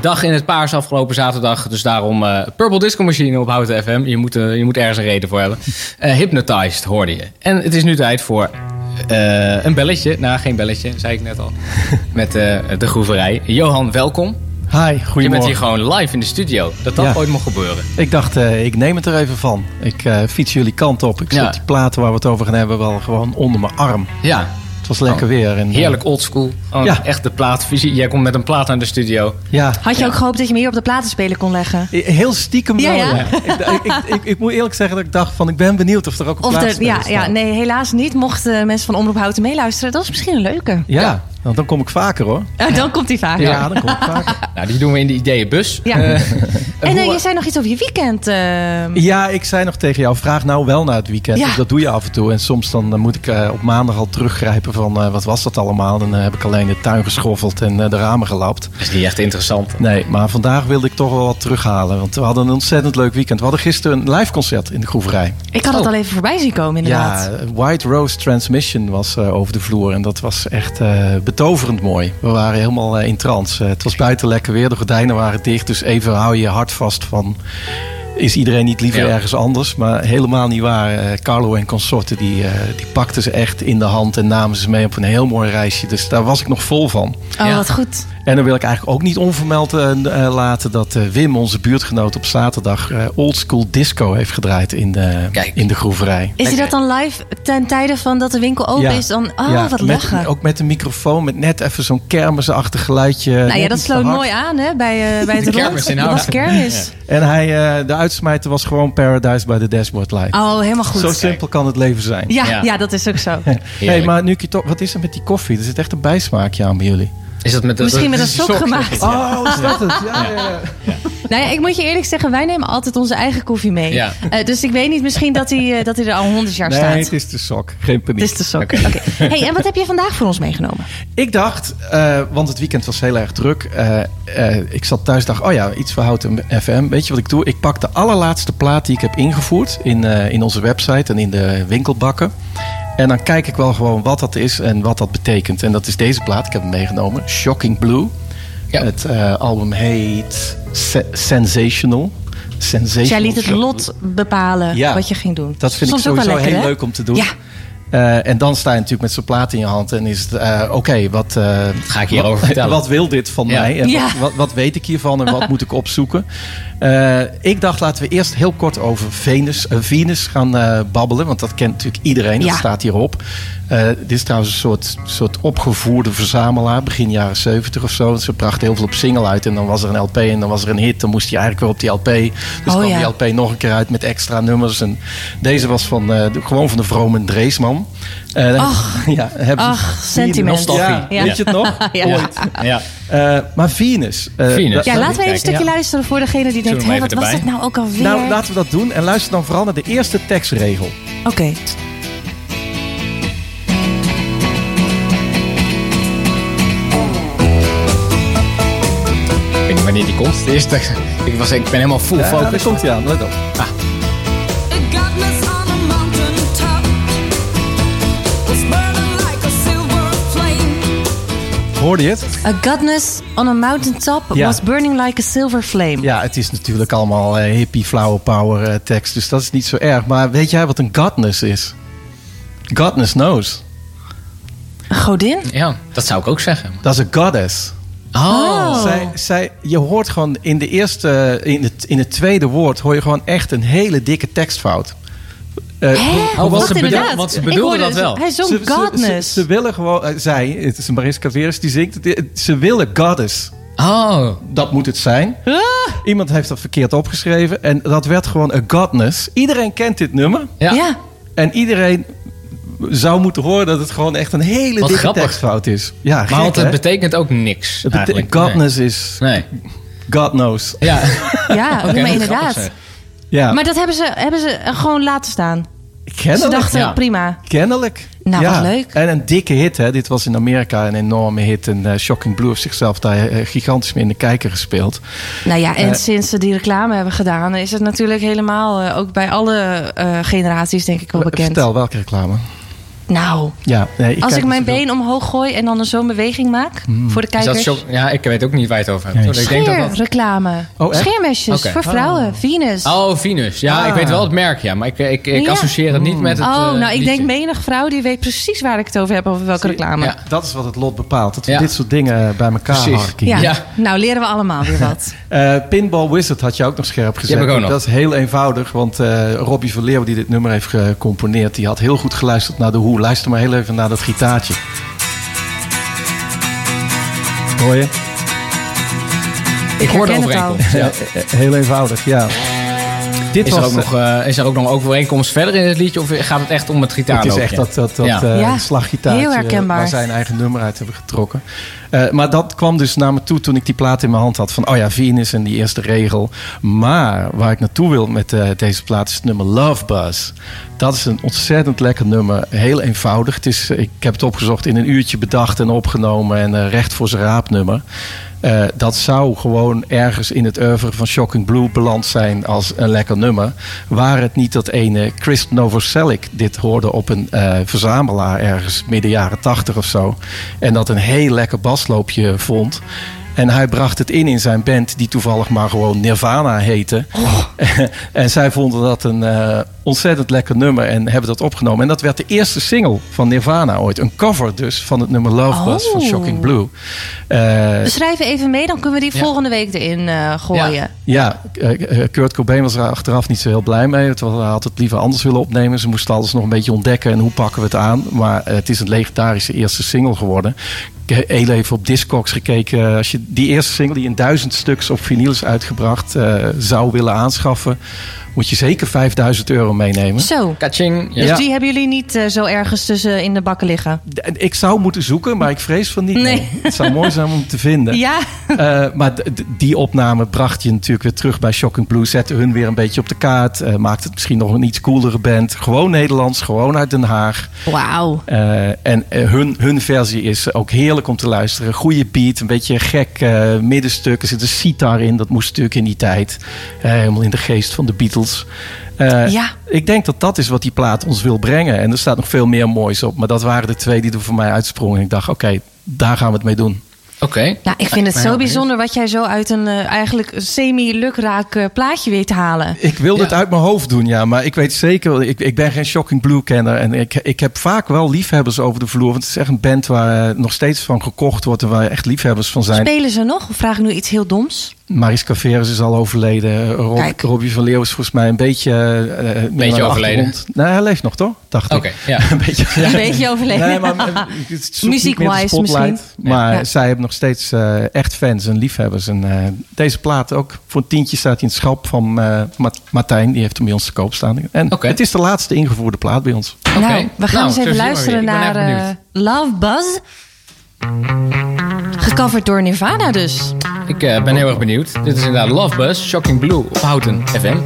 dag in het paars afgelopen zaterdag. Dus daarom eh, Purple Disco Machine op Houten FM. Je moet, eh, je moet ergens een reden voor hebben. Eh, Hypnotized hoorde je. En het is nu tijd voor een belletje. Nou, geen belletje, zei ik net al. Met de groeverij. Johan, welkom. Hi, Je bent hier gewoon live in de studio. Dat dat Ja. ooit mocht gebeuren. Ik dacht, ik neem het er even van. Ik fiets jullie kant op. Ik Ja. zet die platen waar we het over gaan hebben wel gewoon onder mijn arm. Ja, Het was lekker Oh, weer. En, eh, heerlijk oldschool. Oh, Ja. Echt de plaatvisie. Jij komt met een plaat naar de studio. ja, Had je ook gehoopt dat je me hier op de platenspeler kon leggen? heel stiekem wel. Ja, ja. Ik, ik, ik, ik, ik moet eerlijk zeggen dat ik dacht van, ik ben benieuwd of er ook een Of ja, ja, nee, helaas niet. Mochten mensen van Omroep Houten meeluisteren, dat is misschien een leuke. Ja, Nou, dan kom ik vaker hoor. Eh, dan komt hij vaak. Ja, dan kom ik vaker. Nou, die doen we in de ideeënbus. Ja. Eh, En eh, hoe- je zei nog iets over je weekend. eh. Ja, ik zei nog tegen jou, vraag nou wel naar het weekend. Ja. Dat doe je af en toe. En soms dan eh, moet ik eh, op maandag al teruggrijpen van, eh, wat was dat allemaal? Dan eh, heb ik alleen de tuin geschoffeld en eh, de ramen gelapt. Dat is niet echt interessant. Nee, maar vandaag wilde ik toch wel wat terughalen. Want we hadden een ontzettend leuk weekend. We hadden gisteren een live concert in de Groeverij. ik had het Oh. al even voorbij zien komen, inderdaad. Ja, White Rose Transmission was eh, over de vloer. En dat was echt eh, betoverend mooi. We waren helemaal eh, in trance. Eh, het was buiten lekker weer. De gordijnen waren dicht. Dus even hou je hart vast van... Is iedereen niet liever Ja. ergens anders? Maar helemaal niet waar. Eh, Carlo en consorten die, eh, die pakten ze echt in de hand en namen ze mee op een heel mooi reisje. Dus daar was ik nog vol van. Oh, Ja. wat goed. En dan wil ik eigenlijk ook niet onvermeld eh, eh, laten dat eh, Wim, onze buurtgenoot, op zaterdag eh Old School Disco heeft gedraaid in de, Kijk. in de groeverij. Is hij dat dan live ten tijde van dat de winkel open Ja. is? Dan, oh, Ja, wat met, lachen. Ook met een microfoon, met net even zo'n kermisachtig geluidje. nou ja, dat sloot mooi aan hè, bij, eh, bij het De rond. kermis in Dat was kermis. En hij, eh, de uitsmijter was gewoon Paradise by the Dashboard Light. Oh, helemaal goed. Zo simpel kan het leven zijn. Ja, Ja. ja. dat is ook zo. Hey, maar nu ik je toch, wat is er met die koffie? Er zit echt een bijsmaakje aan bij jullie. Is dat met de, Misschien met een sok gemaakt. Oh, is dat het? Ja, ja, ja. Nou ja, ik moet je eerlijk zeggen, wij nemen altijd onze eigen koffie mee. Ja. Eh, dus ik weet niet misschien dat hij eh, dat hij er al honderd jaar Nee, staat. het is de sok. Geen paniek. Het is de sok. Oké. Hey, en wat heb je vandaag voor ons meegenomen? Ik dacht, eh, want het weekend was heel erg druk. eh, eh, ik zat thuis dacht, oh ja, iets voor Houten FM. Weet je wat ik doe? Ik pak de allerlaatste plaat die ik heb ingevoerd in, eh, in onze website en in de winkelbakken. En dan kijk ik wel gewoon wat dat is en wat dat betekent. En dat is deze plaat. Ik heb hem meegenomen. Shocking Blue. Ja. Het eh, album heet Se- Sensational. Sensational. Dus jij liet het lot bepalen Ja. wat je ging doen. Dat vind Soms ik sowieso lekker, heel hè? leuk om te doen. Ja. Eh, en dan sta je natuurlijk met zo'n plaat in je hand en is het, eh, oké, wat, eh, Ga ik hierover wat, vertellen. wat wil dit van Ja. mij? En Ja. wat, wat, wat weet ik hiervan en wat moet ik opzoeken? Eh, ik dacht, laten we eerst heel kort over Venus, Venus gaan eh, babbelen, want dat kent natuurlijk iedereen, dat Ja. staat hierop. Eh, dit is trouwens een soort, soort opgevoerde verzamelaar, begin jaren 70 of zo. Ze bracht heel veel op single uit en dan was er een LP en dan was er een hit. Dan moest hij eigenlijk weer op die LP. Dus Oh, kwam ja. die LP nog een keer uit met extra nummers. En deze was van, eh, de- gewoon van de vrome Dreesman. Eh, Ach. ja, Ach, sentiment. Ja, Ja. weet je het nog? Ja. Ooit. Ja. Eh, maar Venus. eh, Venus. Ja, laten we even een stukje Ja. luisteren voor degene die denkt... Hé, even wat was dat nou ook alweer? nou, laten we dat doen. En luister dan vooral naar de eerste tekstregel. Oké. Ik weet niet wanneer die komt. De eerste, ik, was, ik ben helemaal full Ja, daar focus. komt hij aan. Let op. It Hoorde je het? A godness on a mountaintop Ja. was burning like a silver flame. Ja, het is natuurlijk allemaal eh, hippie, flower power eh, tekst. Dus dat is niet zo erg. Maar weet jij wat een godness is? Godness knows. Een godin? Ja, dat zou ik ook zeggen. Dat is een goddess. Oh. Zij, zij, je hoort gewoon in, de eerste, in, het, in het tweede woord hoor je gewoon echt een hele dikke tekstfout. Eh, Hè? Oh, wat ze bedoel- want ze bedoelden dat wel. Hij zong ze, godness. Ze, ze willen gewoon, eh, zij, het is Mariska Veres die zingt, het, ze willen goddess. Oh. Dat moet het zijn. Ah! Iemand heeft dat verkeerd opgeschreven en dat werd gewoon een godness. Iedereen kent dit nummer Ja. ja. en iedereen zou moeten horen dat het gewoon echt een hele Wat dikke grappig. tekstfout is. Ja, Maar gek, want het hè? betekent ook niks. Het bete- eigenlijk. godness is Nee. God knows. Ja. Ja, Oké, maar inderdaad. Ja, Maar dat hebben ze, hebben ze gewoon laten staan. Ze kennelijk. dachten, ja. prima. Kennelijk. Nou, wat leuk. En een dikke hit, hè. Dit was in Amerika een enorme hit. En eh, Shocking Blue heeft zichzelf daar eh, gigantisch mee in de kijker gespeeld. Nou ja, en Eh. sinds ze die reclame hebben gedaan... is het natuurlijk helemaal, ook bij alle generaties denk ik wel bekend. Vertel, welke reclame? Nou, Ja, nee, ik als ik mijn been omhoog gooi en dan zo'n beweging maak voor de Is dat kijkers. shock? Ja, ik weet ook niet waar je het over hebt. Nee. denk dat dat... Scheerreclame. Oh? Scheermesjes voor vrouwen. Venus. Oh, Venus. Ja, Ah. ik weet wel het merk, ja. Maar ik, ik, ik Ja. associeer het niet met het Oh, eh, nou, ik liedje. denk menig vrouw die weet precies waar ik het over heb, over welke reclame. Ja. Dat is wat het lot bepaalt. Dat we Ja. dit soort dingen bij elkaar Precies. harken. Ja. Ja. nou leren we allemaal weer wat. Eh, Pinball Wizard had je ook nog scherp gezet. heb ik ook nog. Dat is heel eenvoudig, want eh Robbie Verleeuw die dit nummer heeft gecomponeerd... die had heel goed geluisterd naar de hoe. Luister maar heel even naar dat gitaartje. Hoor je? Ik hoor de herken het al. overeenkomst. Ja. Heel eenvoudig, ja. Dit Is, er was ook nog, eh, is er ook nog overeenkomst verder in het liedje? Of gaat het echt om het Het is echt dat, dat, dat Ja. eh, Ja, slaggitaartje heel herkenbaar. waar zij een eigen nummer uit hebben getrokken. Eh, maar dat kwam dus naar me toe toen ik die plaat in mijn hand had. Van, oh ja, Venus en die eerste regel. Maar waar ik naartoe wil met eh, deze plaat is het nummer Love Buzz. Dat is een ontzettend lekker nummer. Heel eenvoudig. Het is, ik heb het opgezocht in een uurtje bedacht en opgenomen. En eh, recht voor zijn raap Eh, dat zou gewoon ergens in het oeuvre van Shocking Blue beland zijn als een lekker nummer. Waar het niet dat ene Chris Novoselic dit hoorde op een eh, verzamelaar ergens midden jaren tachtig of zo. En dat een heel lekker basloopje vond. En hij bracht het in in zijn band, die toevallig maar gewoon Nirvana heette. en zij vonden dat een eh, ontzettend lekker nummer en hebben dat opgenomen. En dat werd de eerste single van Nirvana ooit. Een cover dus van het nummer Love Buzz van Oh. Shocking Blue. Eh, We schrijven even mee, dan kunnen we die Ja. volgende week erin eh, gooien. Ja. Ja, eh, Kurt Cobain was er achteraf niet zo heel blij mee. Hij had het liever anders willen opnemen. Ze moesten alles nog een beetje ontdekken en hoe pakken we het aan. Maar het is een legendarische eerste single geworden. Ik heb heel even op Discogs gekeken. Als je die eerste single die in duizend stuks op vinyl is uitgebracht zou willen aanschaffen, moet je zeker 5000 euro meenemen. Zo. Kaching. Ja. Dus die hebben jullie niet eh, zo ergens tussen in de bakken liggen? Ik zou moeten zoeken, maar ik vrees van niet. Nee. nee. Het zou mooi zijn om te vinden. Ja. Eh, maar die opname bracht je natuurlijk weer terug bij Shocking Blue. Zette hun weer een beetje op de kaart. eh maakte het misschien nog een iets coolere band. Gewoon Nederlands, gewoon uit Den Haag. Wauw. Eh, en hun, hun versie is ook heerlijk om te luisteren. Goede beat, een beetje gek middenstuk. Er zit een sitar in, dat moest natuurlijk in die tijd. Helemaal in de geest van de Beatles. Eh, Ja. Ik denk dat dat is wat die plaat ons wil brengen. En er staat nog veel meer moois op. Maar dat waren de twee die er voor mij uitsprongen. En ik dacht, oké, daar gaan we het mee doen. Oké. Nou, ik vind het zo bijzonder wat jij zo uit een eh, eigenlijk semi-lukraak eh, plaatje weet te halen. Ik wilde Ja. het uit mijn hoofd doen, ja. Maar ik weet zeker, ik, ik ben geen Shocking Blue-kenner. En ik, ik heb vaak wel liefhebbers over de vloer. Want het is echt een band waar nog steeds van gekocht wordt. En waar echt liefhebbers van zijn. Spelen ze nog? Of vraag ik nu iets heel doms? Mariska Veres is al overleden. Rob, Kijk. Robbie van Leeuw is volgens mij een beetje... eh, naar de overleden. Nee, hij leeft nog, toch? Dacht Oké, ik. ja. een beetje, Een beetje overleden. Nee, maar eh, Muziek-wise misschien. Maar Ja. zij hebben nog steeds eh, echt fans en liefhebbers. En eh, deze plaat ook. Voor een tientje staat hij in het schap van eh, Ma- Martijn. Die heeft hem bij ons te koop staan. En Oké. het is de laatste ingevoerde plaat bij ons. Nou, we gaan Nou, eens even luisteren naar. Love Buzz. Gecoverd door Nirvana dus. Ik eh, ben heel erg benieuwd. Dit is inderdaad Love Buzz, Shocking Blue op Houten FM.